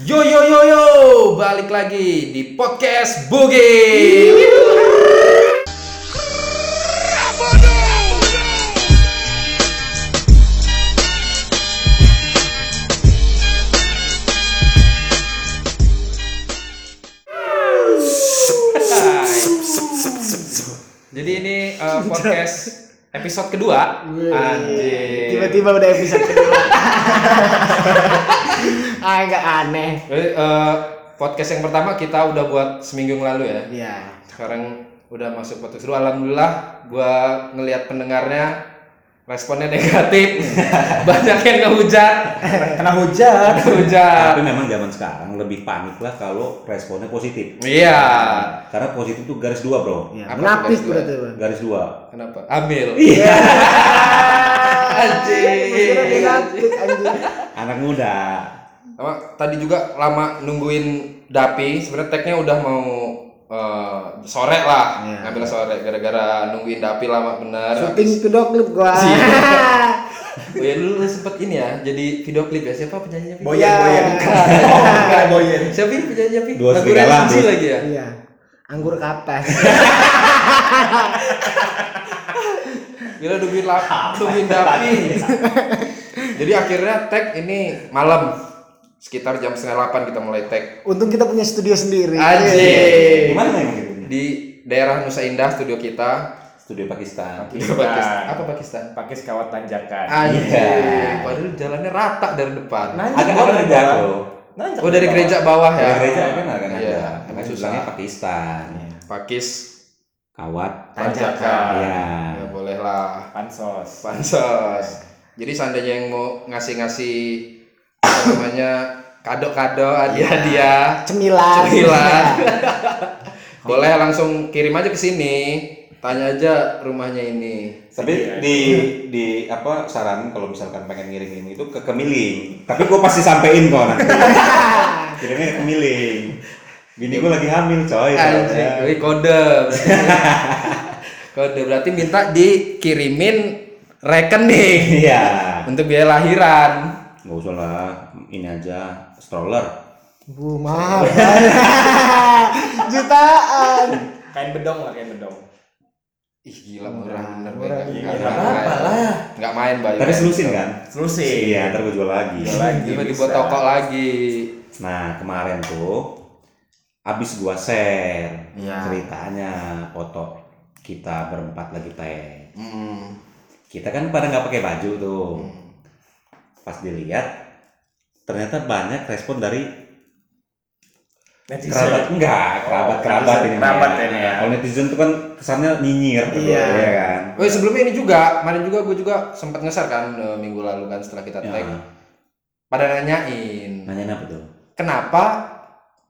Yo yo yo yo, balik lagi di podcast Bugi. Jadi ini uh, podcast episode kedua. Anjir. Tiba-tiba udah episode kedua. Agak aneh. Jadi, uh, podcast yang pertama kita udah buat seminggu yang lalu ya. Iya. Sekarang udah masuk podcast kedua. Alhamdulillah gua ngelihat pendengarnya responnya negatif. Banyak yang ngehujat. kena hujan. Ngehujat. Tapi memang zaman sekarang lebih panik lah kalau responnya positif. Iya. Karena positif itu garis dua bro. Iya. Apa Menapis tuh, berarti. Garis dua. Kenapa? Ambil. Iya. Menapis, anjing. Anak muda. Sama, tadi juga lama nungguin Dapi. Sebenarnya tagnya udah mau eh, sore lah. Iya. Ngambil sore gara-gara nungguin Dapi lama bener. Syuting video klip gua. Iya. Oh ya dulu lu sempet ini ya, jadi video klip ya. Siapa penyanyinya? Boyen, Iya. boyen. Bukan boyen. Siapa penyanyinya? Pi? Dua serigala, lagi ya? Iya. Anggur kapas. Gila nungguin lap, nungguin Dapi. jadi akhirnya tag ini malam. Sekitar jam setengah delapan kita mulai tag. Untung kita punya studio sendiri. Anjing. Gimana memang gitu? Di daerah Nusa Indah studio kita. Studio Pakistan. Studio Pakistan. Apa Pakistan? Pakai sekawat tanjakan. Anjing. Iya. Padahal jalannya rata dari depan. Nanjak agak dari jauh. bawah. Nanjak Oh dari bawah. gereja bawah ya? Dari gereja kan agak Iya. ada. Karena Susah. bilangnya Pakistan. Pakis Kawat. Tanjakan. Iya. Ya boleh lah. Pansos. Pansos. Jadi seandainya yang mau ngasih-ngasih namanya kado-kado, hadiah-hadiah, Cemilan. cemilan, boleh langsung kirim aja ke sini. Tanya aja rumahnya ini. Tapi di di apa saran kalau misalkan pengen ngirim itu ke Kemiling. Tapi gua pasti sampein kok nanti. Kirimnya ke Kemiling. Bini gua lagi hamil coy. Wih, kode. kode berarti minta dikirimin rekening Iya. untuk biaya lahiran. Nggak usah lah, ini aja stroller. Bu, mahal. Jutaan. Kain bedong lah, kain bedong. Ih gila murah bener murah. Iya, Nggak apa-apa lah. Nggak main Bayu. Tapi selusin kan? Selusin. Iya, ntar gue jual lagi. Jual lagi. Tiba bisa. dibuat toko lagi. Nah kemarin tuh abis gua share Iya. ceritanya foto kita berempat lagi teh. Hmm. Kita kan pada nggak pakai baju tuh. Pas dilihat ternyata banyak respon dari Netizen. kerabat enggak kerabat kerabat netizen. ini Kerabat ya. ini ya. Kalau netizen tuh kan kesannya nyinyir gitu, Iya. ya kan. Oh sebelumnya ini juga, kemarin juga gue juga sempat ngeser kan eh, minggu lalu kan setelah kita tag. Ya. Pada nanyain, Nanya apa tuh? kenapa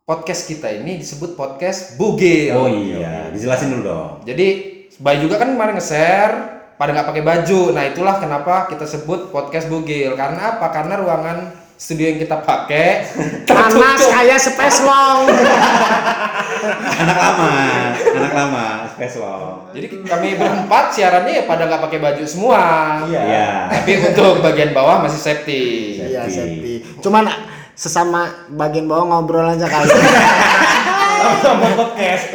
podcast kita ini disebut podcast bugil? Oh iya, dijelasin dulu dong. Jadi Bayu juga kan kemarin nge-share pada nggak pakai baju. Nah itulah kenapa kita sebut podcast bugil. Karena apa? Karena ruangan studio yang kita pakai Panas kayak space long. Anak lama, anak lama, spesial. Jadi kami berempat siarannya ya pada nggak pakai baju semua. Iya. Iya. Tapi untuk bagian bawah masih safety. Iya, Safety. safety. Cuman sesama bagian bawah ngobrol aja kali. Sama podcast.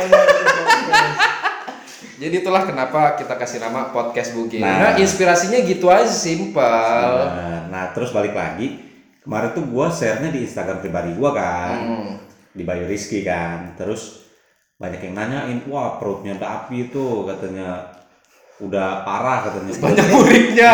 Jadi itulah kenapa kita kasih nama podcast bugil. Nah. Nah, inspirasinya gitu aja simpel. Nah, nah, terus balik lagi. Kemarin tuh gua share-nya di Instagram pribadi gua kan. Hmm. Di Bayu Rizky kan. Terus banyak yang nanyain, "Wah, perutnya Dapi tuh katanya udah parah katanya." Banyak muridnya.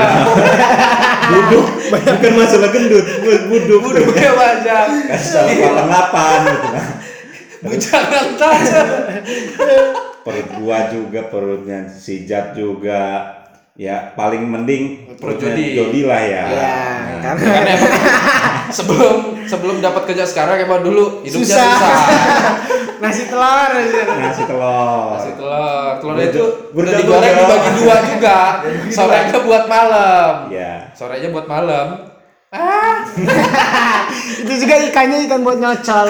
buduk, bukan masalah gendut, bu- buduk. Buduknya banyak. Kasih tahu 88 gitu kan. Bujangan saja. Perut gua juga, perutnya si Jat juga. Ya, paling mending Perut Jody. Jody lah ya. Iya, Nah, karena Karena emang sebelum sebelum dapat kerja sekarang emang dulu hidupnya Susah. susah. nasi telur aja. ngasih telur. Kasih telur, telurnya Berja- itu udah digoreng ya. dibagi dua juga. Sorenya buat malam. Iya. Sorenya buat malam. Ah, Itu juga ikannya ikan buat nyocol.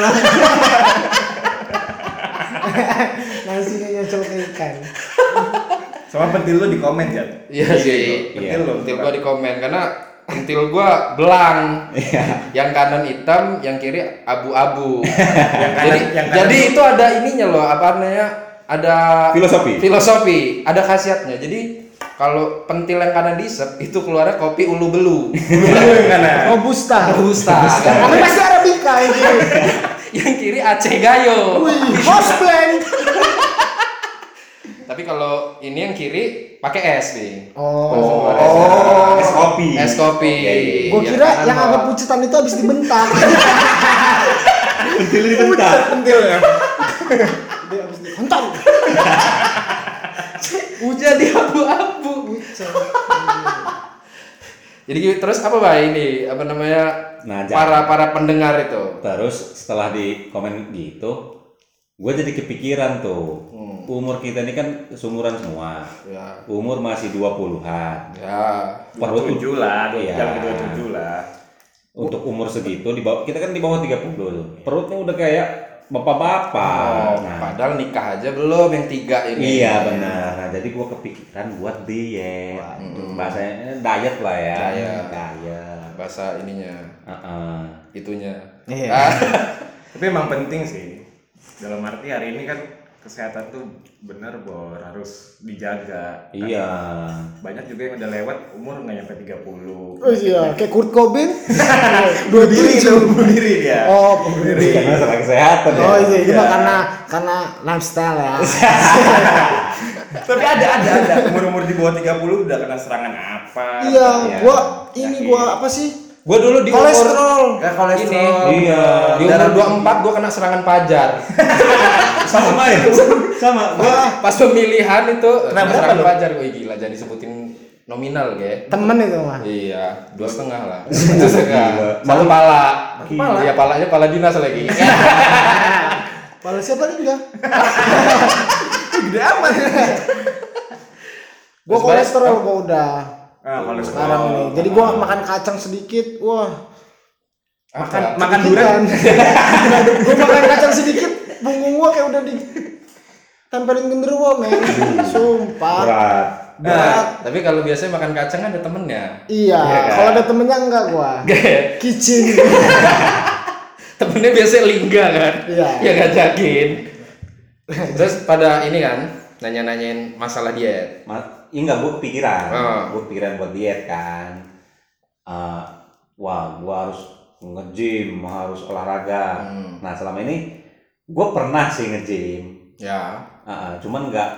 Nasinya nyocol ke ikan. Sama pentil lu di komen ya. iya sih. Iya. Pentil gua di komen karena pentil gua belang. Iya. yang kanan hitam, yang kiri abu-abu. Yang kanan- jadi, yang kanan jadi itu ada ininya loh, apa namanya? Ada Filosofi. Filosofi, ada khasiatnya. Jadi kalau pentil yang kanan diisep itu keluarnya kopi ulu belu. yang kanan. Robusta. Robusta. Tapi masih Arabica ini. yang kiri Aceh Gayo. Blend. Tapi kalau ini yang kiri pakai es nih. Oh. Oh. Es kopi. Es kopi. Gue Yang kira yang bawa- agak pucetan itu habis dibentak. Pentil dibentak. Pentilnya. Dia habis dibentak. Jadi abu-abu. Jadi gitu, terus apa bah ini apa namanya Nah, para para pendengar itu? Terus setelah di komen gitu, gue jadi kepikiran tuh. Hmm. Umur kita ini kan seumuran semua. Ya, Umur masih 20-an. ya. Wah, gua tuh- tujuh lah, Iya. jam kedua tujuh lah. Untuk umur segitu di bawah kita kan di bawah 30 tuh. Perutnya udah kayak bapak-bapak. Oh, Nah, padahal nikah aja belum yang tiga ini. Iya benar. Nah, jadi gua kepikiran buat diet. Waduh. Bahasanya diet lah ya. Diet. Diet. Bahasa ininya, Heeh. itunya. Iya. Ah, Tapi emang penting sih. Dalam arti hari ini kan kesehatan tuh bener bor harus dijaga. Iya. Banyak juga yang udah lewat umur nggak nyampe 30. Oh iya, kayak Kurt Cobain. Dua diri bunuh diri dia. Oh, bunuh diri. Karena masalah kesehatan ya. Oh iya, itu Iya. karena karena lifestyle ya. Tapi ada ada ada umur-umur di bawah 30 udah kena serangan apa? Iya, Iya. gua ini gua apa sih? Gua dulu di umur Kolesterol. Ya kolesterol. Ini. Iya. di umur 24 gua kena serangan pajar. Sama ya. Sama. Gua Pas pemilihan itu Kena serangan lu? pajar. Wih gila jadi sebutin nominal ge. Temen itu mah. Iya, dua setengah lah. Dua setengah. Satu pala. Pala? Iya, palanya pala dinas lagi. Pala siapa nih enggak? Gede amat. Gua Terus kolesterol gua udah. Ah, kolesterol. Sekarang ini. Jadi gua makan kacang sedikit, wah. makan Apa? makan durian. gua makan kacang sedikit, punggung gua kayak udah di tempelin genderuwo, men. Sumpah. berat. Berat. Tapi kalau biasanya makan kacang ada temennya. Iya, Iya kan? kalau ada temennya enggak gua. Kicing. temennya biasanya lingga kan. Iya. Ya ngajakin. Terus pada ini kan nanya-nanyain masalah diet. Ma ya enggak, gue kepikiran. Ah. Gue kepikiran buat diet kan. Eh, wah, gue harus nge-gym, harus olahraga. Hmm. Nah, selama ini gue pernah sih nge-gym. Ya. Ah, cuman nggak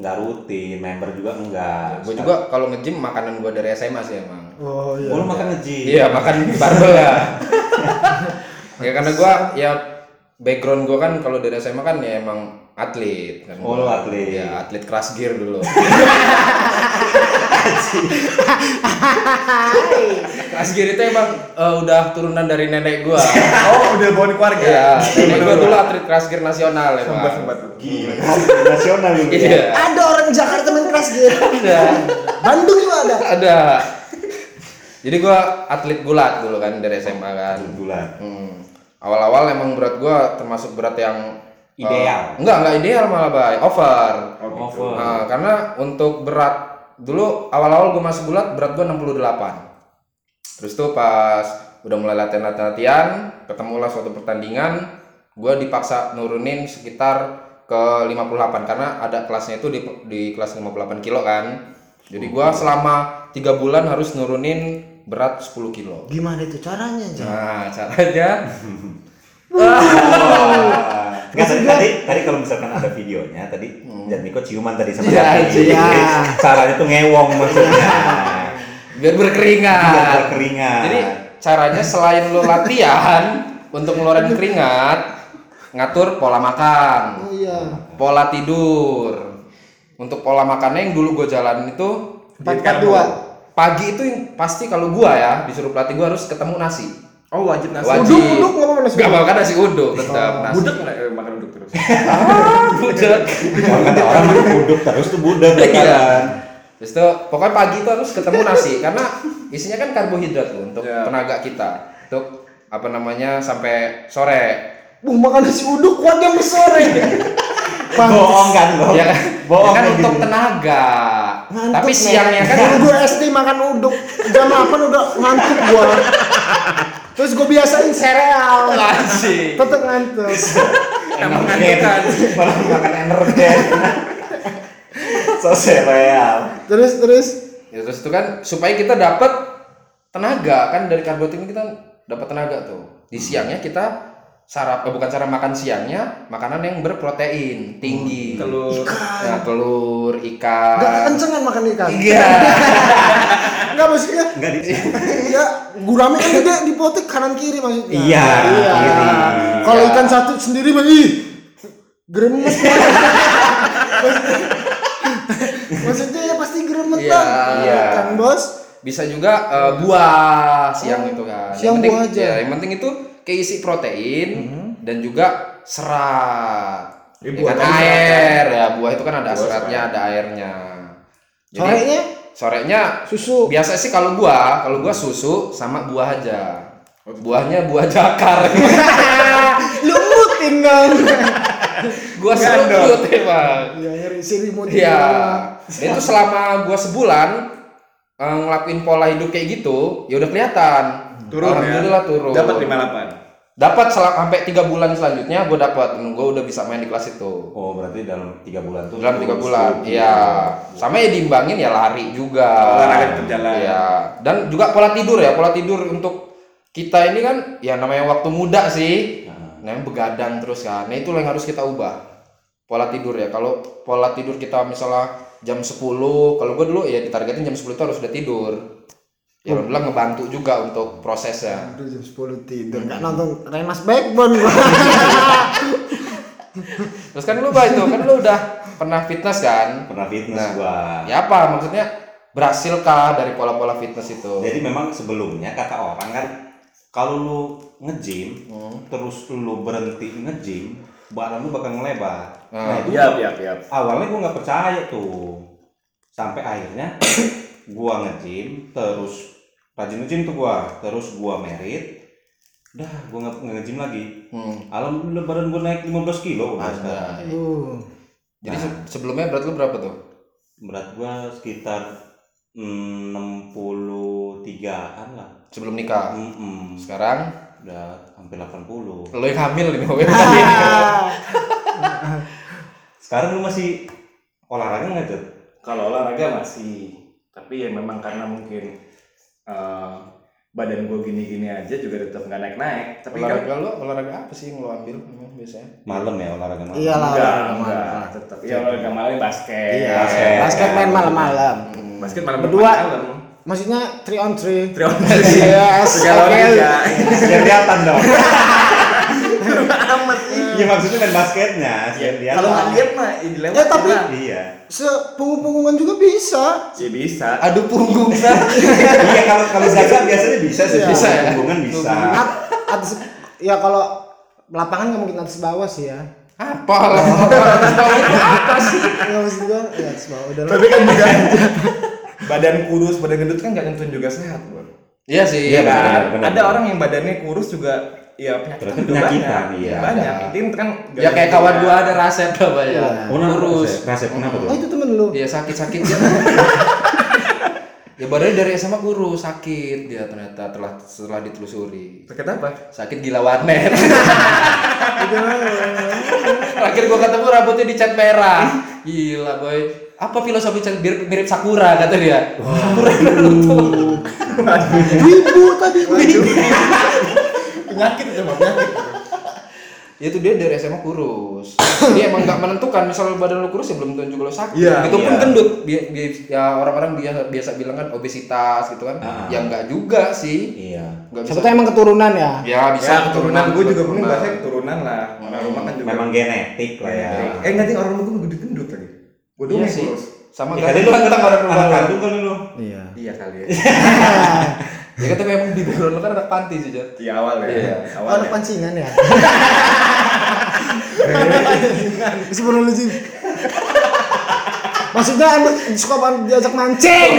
nggak rutin, member juga enggak. Gue juga kalau nge-gym makanan gue dari SMA sih emang. Oh iya. Gue makan nge-gym. Iya makan barbel ya. ya karena gua ya background gua kan kalau dari SMA kan ya emang atlet kan. Oh, lu atlet. Ya atlet keras gear dulu. keras gear itu emang eh, udah turunan dari nenek gua. Oh, udah bawa di keluarga. Iya, nenek gua dulu atlet keras gear nasional ya. Sempat sempat. Gila, nasional dulu ya. Iya. Ada orang Jakarta main keras gitu. Ada. Bandung juga ada. Ada. Jadi gua atlet gulat dulu kan dari SMA kan. Bulan. Hmm. Awal-awal emang berat gua termasuk berat yang Ideal. enggak, enggak ideal malah, Bay. Over. Oh, gitu. Over. Nah, karena untuk berat dulu awal-awal gua masuk gulat berat gua 68. Terus tuh pas udah mulai latihan-latihan, ketemulah suatu pertandingan, gua dipaksa nurunin sekitar ke 58 karena ada kelasnya itu di, di kelas 58 kilo kan. Jadi gua selama tiga bulan harus nurunin berat 10 kilo. Gimana itu caranya, Jan? Nah, caranya Nggak, tadi, tadi, tadi kalau misalkan ada videonya tadi dan Niko ciuman tadi sama Iya, Dati. iya. Caranya tuh ngewong maksudnya. biar berkeringat. Biar berkeringat. Jadi caranya selain lo latihan untuk ngeluarin keringat, ngatur pola makan, Oh iya. pola tidur. Untuk pola makannya yang dulu gue jalanin itu Empat dua. pagi itu yang pasti kalau gua ya disuruh pelatih gua harus ketemu nasi. Oh, wajib nasi. Wajib. Uduk uduk nggak apa-apa nasi. Gak makan nasi uduk tetap nasi. Budek nggak eh, makan uduk terus? Ah, budek. Kata orang mah buduk terus tuh budak Iya. bakalan. Terus itu pokoknya pagi itu harus ketemu nasi karena isinya kan karbohidrat tuh untuk Iya. tenaga kita. Untuk apa namanya sampai sore. Buh makan nasi uduk kuat jam sore. Bohong kan lo? ya kan, Bohong ya kan untuk gini. tenaga. Ngantuk, Tapi siangnya kan Dulu gue SD makan uduk jam 8 udah ngantuk gua. Terus gue biasain sereal. Asik. Tetep ngantuk. Emang Energen. kan. Malah makan energen. so sereal. Terus terus Ya, terus itu kan supaya kita dapat tenaga kan dari karbohidrat ini kita dapat tenaga tuh. Di siangnya kita sarap eh, bukan cara makan siangnya makanan yang berprotein tinggi. Telur. Ya, telur, Gak ikan. kencengan makan ikan. Iya. Enggak maksudnya. Enggak di Ya, gurame kan gede dipotek kanan kiri maksudnya. Iya, kiri. Kalau Iya. ikan satu sendiri mah ih gremet. maksudnya. maksudnya ya pasti gremet Iya. bang. Iya. Kan bos. Bisa juga eh, buah siang itu kan. siang yang penting, buah aja. ya, yang penting itu keisi protein dan juga serat. Ya, Ya buah kan kan air ya buah itu kan ada Buah seratnya, serat. ada airnya. Jadi Sorenya sorenya susu. biasa sih kalau gua, kalau gua susu sama buah aja. Buahnya buah jakar. Lumutin dong. gua seruput emang. Iya, nyari selimut. Iya. Dan itu selama gua sebulan eh, ngelakuin pola hidup kayak gitu, ya udah kelihatan. Turun ya. Alhamdulillah turun. Dapat 58. Dapat sampai tiga bulan selanjutnya gua dapat. Gua udah bisa main di kelas itu. Oh, berarti dalam tiga bulan tuh. Dalam tiga bulan, iya. Sama ya diimbangin ya lari juga. Olahraga berjalan. Iya. Dan juga pola tidur ya, pola tidur untuk kita ini kan ya namanya waktu muda sih. Nah. Namanya begadang terus kan. Nah, itu yang harus kita ubah. Pola tidur ya. Kalau pola tidur kita misalnya jam 10, kalau gue dulu ya ditargetin jam 10 itu harus udah tidur. Ya alhamdulillah ngebantu juga untuk prosesnya. Aduh jam 10 tidur. Enggak nonton Remas Backbone gua. Terus kan lu Bah, itu kan lu udah pernah fitness kan? Pernah fitness Nah, gua. Ya apa maksudnya berhasilkah dari pola-pola fitness itu? Jadi memang sebelumnya kata orang kan kalau lu nge-gym Hmm. terus lu berhenti nge-gym, badan lu bakal ngelebar. Nah, Nah, itu Iya, iya, iya. awalnya gua nggak percaya tuh. Sampai akhirnya gua nge-gym terus rajin nge-gym tuh gua, terus gua merit. Dah, gua nggak nge-gym lagi. Hmm. Alhamdulillah badan gua naik 15 kilo udah sekarang. Uh. Jadi se- sebelumnya berat lu berapa tuh? Berat gua sekitar mm, 63-an lah. Sebelum nikah. Mm-mm. Sekarang Udah hampir 80. lu yang hamil ini. Sekarang lu masih olahraga nggak Jod? Kalau olahraga masih, tapi ya memang karena mungkin eh, badan gue gini-gini aja juga tetap nggak naik-naik. Tapi kan olahraga lu olahraga apa sih yang lu ambil biasanya? Malam ya olahraga malam. Iya lah. enggak, olahraga enggak, malam. tetap. Ya olahraga malam basket. Iya. Basket. Basket main malam-malam. Basket malam Berdua. malam. Maksudnya 3 on 3. Trion. Yes, Segala oke. olahraga. Biar kelihatan dong. Iya maksudnya kan basketnya, kelihatan. Kalau nggak lihat mah ya dilewat. Ya, tapi- Iya. Sepunggung-punggungan juga bisa. ya bisa. Aduh punggung sa. iya kalau kalau jaga biasanya bisa sih. Iya. Bisa ya? Hubungan bisa. At- atas ya kalau lapangan nggak mungkin atas bawah sih ya. apa lah? apa sih? Nggak maksud gua ya atas bawah udah. Tapi kan juga badan kurus, badan gendut kan nggak nentuin juga sehat, bro. Iya sih. Iya, benar. benar, benar. Ada orang yang badannya kurus juga ya penyakit penyakitan, banyak. iya. Banyak. Ada. Intinya kan Ya kayak kawan gua ada Rasep apa ya? Iya. Oh, nah, Kurus. Rasep. Kenapa tuh? Oh itu temen lu. Dia sakit-sakit dia. ya badannya dari SMA kurus sakit dia ternyata telah setelah ditelusuri Sakit apa? sakit gila warnet terakhir gua ketemu rambutnya dicat merah gila boy apa filosofi cat mirip, mirip sakura kata dia sakura Naruto Wibu tadi. Penyakit itu mah penyakit. ya itu dia dari SMA kurus dia emang nggak menentukan misal badan lu kurus ya belum tentu juga lu sakit Iya, itu pun iya. gendut Bi- bi- ya orang-orang biasa biasa bilang kan obesitas gitu kan Ah. ya nggak juga sih Iya. Siapa tahu emang keturunan ya. ya bisa Ya, keturunan gue juga mungkin keturunan. bahasanya keturunan lah. Orang rumah kan juga. Memang genetik lah ya. Eh sih orang rumah gue gendut-gendut lagi. Gue doang Iya yang sih. kurus. Sama Ya, kan lu kan orang rumah kandung kan lu. Iya. Iya kali ya. Ya kan tapi emang di background lu kan anak panti sih, Jat. Iya awal ya. Iya. Oh, Awal. anak pancingan ya. Sebelum lu sih. Maksudnya anak suka banget diajak mancing.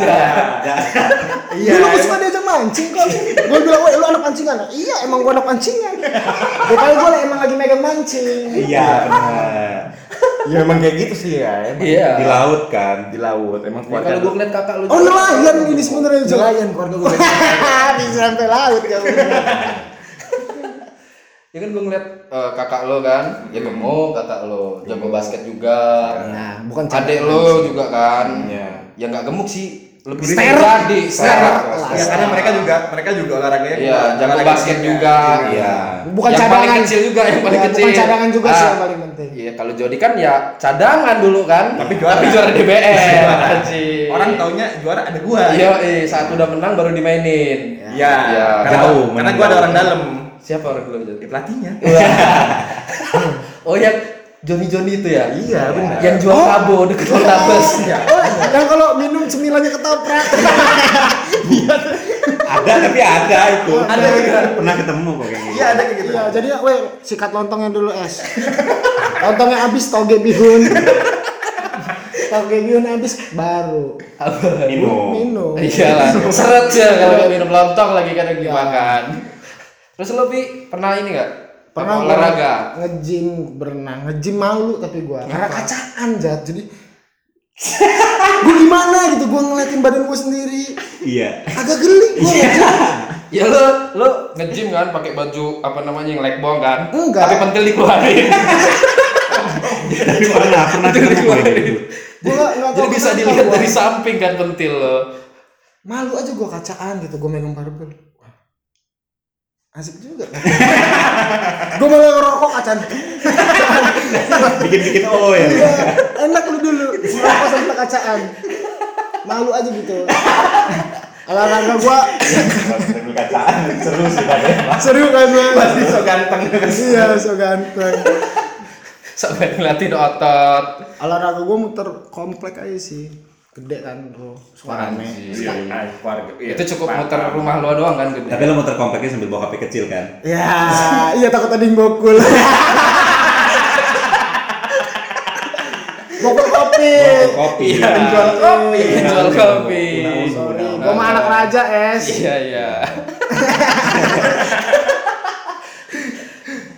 Iya. Ya. Iya. Dulu gue suka diajak mancing kok. Gue bilang, weh lu anak pancingan. Iya emang gue anak pancingan. Gue kali gue emang lagi megang mancing. Iya benar. Ya emang kayak gitu sih ya. Emang Iya. Di laut kan. di laut emang Ya, keluarga kalau gue ngeliat kakak lu Oh nelayan ini sebenarnya nelayan keluarga gue. Bisa sampai laut ya. Ya kan gue ngeliat eh, kakak lo kan, ya gemuk kakak lo, jago basket juga. Nah, bukan Adek lo juga kan. Iya. Ya nggak gemuk sih, lebih jadi Ster. Ya, karena mereka juga mereka juga olahraganya Iya, jago olahraga basket juga. juga. Iya. Bukan yang cadangan. paling kecil juga, yang paling Ya, kecil. bukan cadangan juga sih Ah, yang paling penting. Iya, kalau Jody kan ya cadangan dulu kan. Tapi juara. Tapi juara DBL. Orang taunya juara ada gua. Iya, eh, saat udah menang baru dimainin. Iya. Iya. Karena, Jauh, karena gua ada orang dalam. Siapa orang dulu Jody? Ya, pelatihnya. Oh yang Joni Joni itu ya? Iya, benar. Yang jual Oh. kabo deket Poltabes. Iya. Oh, yang kalau minum cemilannya ketoprak. Ada tapi ada itu. Ada juga. Pernah ketemu kok kayak gitu. Iya, ada kayak gitu. Iya, jadi weh sikat lontongnya dulu es. Lontongnya habis toge bihun. toge bihun habis baru Minum. minum. Iya lah. Seret ya kalau nggak minum lontong lagi kan lagi Iya. makan. Terus lo Bi, pernah ini nggak? Pernah olahraga. Ngejim berenang, ngejim malu tapi gua karena kacaan jat. Jadi gua gimana gitu gua ngeliatin badan gua sendiri Iya. agak geli gua ngejim. Ya lo lo nge-gym kan pakai baju apa namanya yang leg bong kan? Enggak. Tapi pentil dikeluarin. Tapi pernah pernah kayak dikeluarin. gitu. Gua Jadi bisa dilihat dari samping kan pentil lo. malu aja gua kacaan gitu gua megang barbel asik juga. Gua malah ngerokok kacaan Bikin-bikin oh ya. Iya, enak lu dulu. Ngerokok sampai kacaan malu aja gitu. Olahraga gua. Kacaan seru sih seru kan Mas? Pasti so ganteng. iya so ganteng. Sampai ngeliatin otot. olahraga gua muter komplek aja sih gede kan bro suara rame Iya, ah, keluarga. Iya. Itu cukup muter rumah lo doang kan gede. Tapi lo muter kompleknya sambil bawa HP kecil kan? ya iya takut ada yang bokul bokul kopi Bawa kopi. Iya. Penjual kopi. Jual kopi. gua mah anak raja es Iya iya.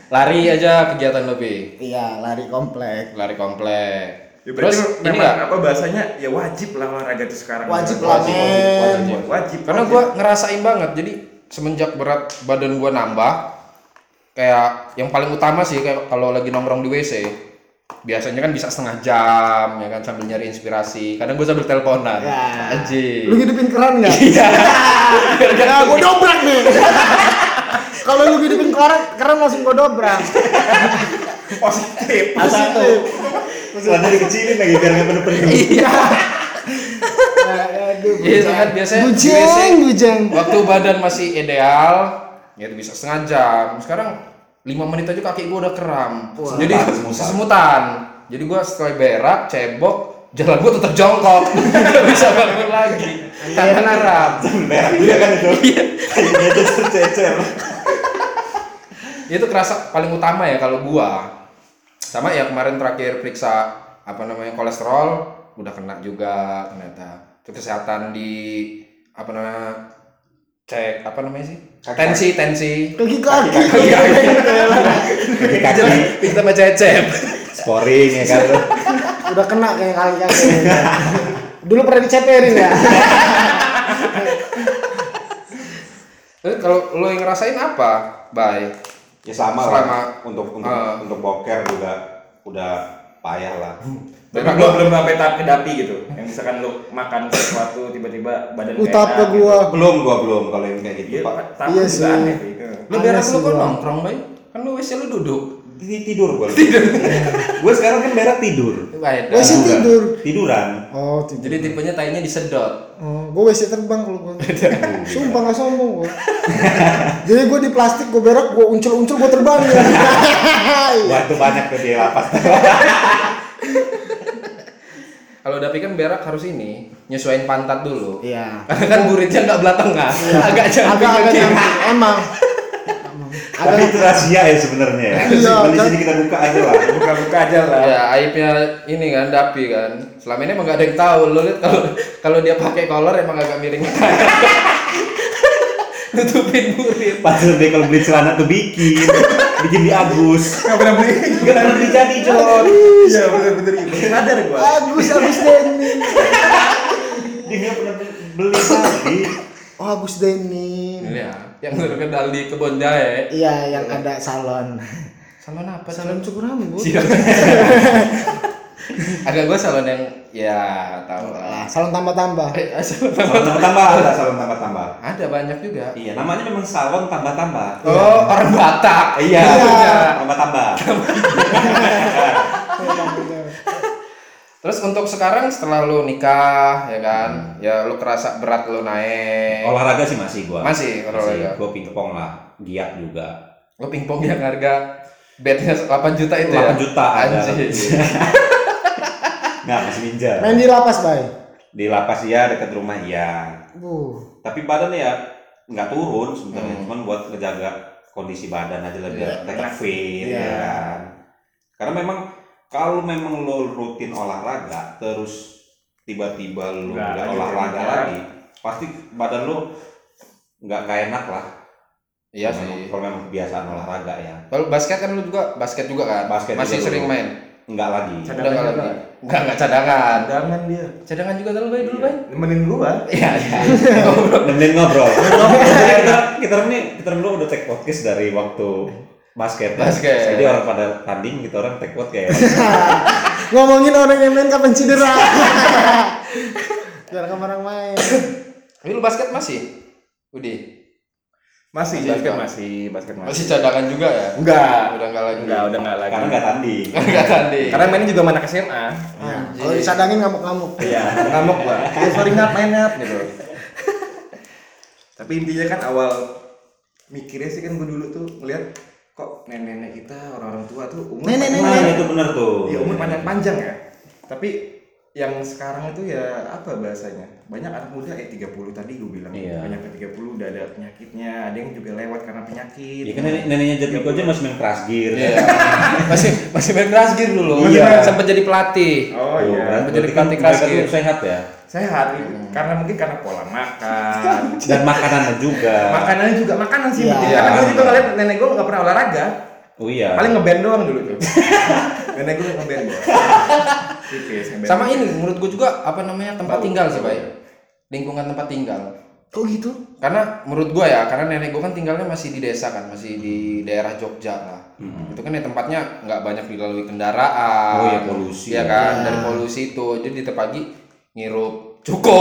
Lari aja kegiatan lo Bi. iya lari komplek Lari komplek. Ya, Terus berarti ini memang nggak? apa bahasanya ya wajib lah olahraga itu sekarang. Wajib Wajib, lah, wajib, men. wajib, wajib. Karena wajib. gua ngerasain banget. Jadi semenjak berat badan gua nambah, kayak yang paling utama sih kayak kalau lagi nongkrong di WC, biasanya kan bisa setengah jam ya kan sambil nyari inspirasi. Kadang gua sambil teleponan. Ya. Anjing. lu hidupin keran nggak Iya. ya gua dobrak nih kalau lu hidupin keran keran langsung gua dobrak positif. positif Celana dikecilin lagi biar nggak penuh-penuh. Iya. Nah, aduh Iya itu kan biasanya bujeng bujeng waktu badan masih ideal, ya itu bisa setengah jam. Sekarang lima menit aja kaki gua udah kram. Jadi Semutan, semutan. Jadi gua setelah berak, cebok, jalan gua tetap jongkok. Gak bisa bangun lagi. Tangan kram. Merah juga kan itu. Iya. Kayaknya itu cecer. Itu kerasa paling utama ya kalau gua. Sama ya kemarin terakhir periksa apa namanya kolesterol udah kena juga ternyata. Itu kesehatan di apa namanya cek apa namanya sih? Tensi, tensi. kaki kaki Kaki kaki. Kita sama cecep. Sporing ya kan udah kena kayak kaki kaki dulu pernah diceperin ya kalau lo yang ngerasain apa, Bay? Ya sama, Selama- lah. Untuk untuk Ah. untuk boker juga udah payah lah. Tapi gua belum sampai tahap kedapi gitu. Yang misalkan lu makan sesuatu tiba-tiba badan utap ke enak gua Belum gua belum kalau yang kayak Gitu. gitu, Iya, Pak. Tahap Iya juga sih. aneh, gitu. Lo Aneh berak sih lo kok nongkrong, Bay? Kan lo WC lo duduk. Ti- Tidur gua. Tidur. gua sekarang kan berak tidur. Beda. WC tidur Tiduran. oh tidur Jadi tipenya tainya disedot. oh gua WC terbang kalau gua sumpah nggak sombong gua jadi gua di plastik gua berak gua uncul uncul gua terbang ya Wah itu banyak tuh di lapas. Kalau Dapi kan berak harus ini, nyesuaiin pantat dulu. iya Karena kan buritnya nggak belah tengah, agak agak jambing agak ke kiri. nyamping emang Emang. Tapi itu rahasia ya sebenarnya ya. Iya, di kan? sini kita buka aja lah. Buka-buka aja lah. Ya aibnya ini kan Dapi kan. Selama ini emang gak ada yang tahu. Lo lihat kalau kalau dia pakai kolor emang agak miring. Nutupin burit. Padahal dia kalau beli celana tuh bikin, bikin di Agus. Nggak pernah beli. Gak pernah beli jadi John. Iya bener-bener itu. Sadar gua. Agus Agus Denny Dia nggak pernah beli tadi. Oh Agus Denny Ya, yang terkenal di kebun jahe. iya yang ada salon Salon apa? salon cukur rambut Agak gue salon yang ya tahu lah. salon tambah-tambah Eh, salon Salon tambah-tambah ada, salon tambah-tambah. Ada banyak juga. Iya, namanya memang salon tambah-tambah. Oh, orang Batak. Iya, Iya. tambah-tambah. Terus untuk sekarang setelah lu nikah ya kan, ya lu kerasa berat lu naik. Olahraga sih masih gua. Masih olahraga. Gua pingpong lah, giat juga. Lu pingpong yang harga bednya 8 juta itu ya? 8 juta ada. Anjir. Nggak, masih ninja. main di lapas bay Di lapas ya, dekat rumah ya. uh Tapi badan ya nggak turun sebenarnya, Hmm. cuman buat ngejaga kondisi badan aja lebih Iya. tetap fit Iya. ya kan. Karena memang kalau memang lo rutin olahraga terus tiba-tiba lo Nggak olahraga olahraga. lagi, pasti badan lo nggak nggak enak lah. Iya Kalau memang- sih. Kalau memang kebiasaan olahraga ya, Kalau basket kan lu juga basket juga kan? Basket Masih juga sering dulu. main. nggak lagi. Cadangan Udah enggak lagi. Enggak enggak cadangan. Cadangan dia. Cadangan juga dulu bay dulu bay. Nemenin gua. Iya, iya. Nemenin ngobrol. Kita kita ini kita dulu udah take podcast dari waktu basket. ya. Basket. Jadi orang pada tanding kita orang take podcast. ngomongin orang yang main kapan cedera biar orang main Tapi lu basket masih? Udi. Masih Masih basket masih basket masih. Masih cadangan juga ya? Enggak. Udah enggak lagi. Enggak, udah enggak lagi. Karena nggak tanding. Enggak tanding. Karena mainnya juga mana SMA. Nah, kalau disadangin ngamuk-ngamuk Iya, ngamuk gua. Eh, sorry ngap main ngap gitu. Tapi intinya kan awal mikirnya sih kan gua dulu tuh ngeliat kok nenek-nenek kita orang-orang tua tuh umur Nenek-nenek. Nah, itu benar tuh. Iya umur panjang-panjang ya. Tapi yang sekarang itu ya apa bahasanya? Banyak anak muda eh 30 tadi gue bilang. Iya. Banyak ke 30 udah ada penyakitnya, ada yang juga lewat karena penyakit. Iya kan nenek, neneknya jadi aja masih main keras gear. Iya. masih masih main keras gear dulu. Iya. Sempat jadi pelatih. Oh iya. berarti Menjadi kan pelatih keras gear. sehat ya. Sehat karena mungkin karena pola makan. Dan makanannya juga. Makanannya juga makanan sih. Iya. penting. Karena gue juga ngeliat nenek gue nggak pernah olahraga. Oh iya. Paling ngeband doang dulu tuh. nenek gue ngeband doang. Tipis ngeband. Sama ini menurut gue juga apa namanya tempat tinggal sih, Bay. Lingkungan tempat tinggal. kok gitu Karena menurut gua ya, karena nenek gua kan tinggalnya masih di desa kan, masih di daerah Jogja lah. Itu kan ya tempatnya nggak banyak dilalui kendaraan. Oh iya, polusi. Iya kan, Iya. dari polusi itu. Jadi tiap pagi ngirup cuko.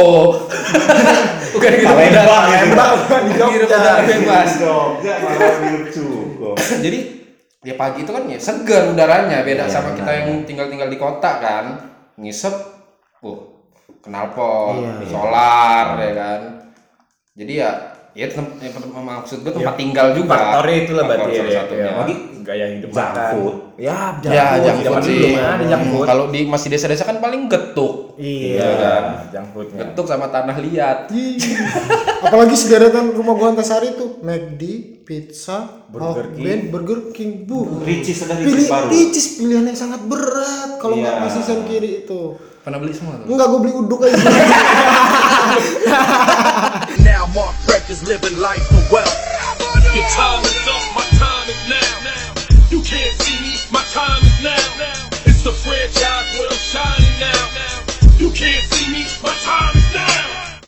Bukan ngirup Palembang gitu. Palembang di Ngirup udara bebas. Jogja malah minum cukup. Jadi ya pagi itu kan ya segar udaranya, beda Iya, sama kita yang tinggal-tinggal di kota kan. Ngisep, uh, knalpot, Iya. solar ya kan. Jadi ya ya tem- ya, tem- maksud gue tempat tinggal juga. Faktornya itulah Faktor berarti salah ya. satunya. ya. Lagi gaya hidup junk makan. food. Ya, Ya, junk food Zaman sih. dulu belum ada junk Hmm, food. Kalau di masih desa-desa kan paling getuk. iya kan? junk foodnya. Getuk sama tanah liat. Ih, apalagi sederetan rumah gua Antasari tuh McD, pizza, Burger King. Band, Burger King, bu. Ricis ada Pilih ricis baru. Ricis pilihan yang sangat berat kalau nggak Iya. masih sen kiri itu. Pernah beli semua tuh? Enggak, gue beli uduk aja. Now Mark is living life for wealth. Your time is up, my time is now. You can't see me, my time is now. It's the franchise where I'm shining now. You can't see me, my time is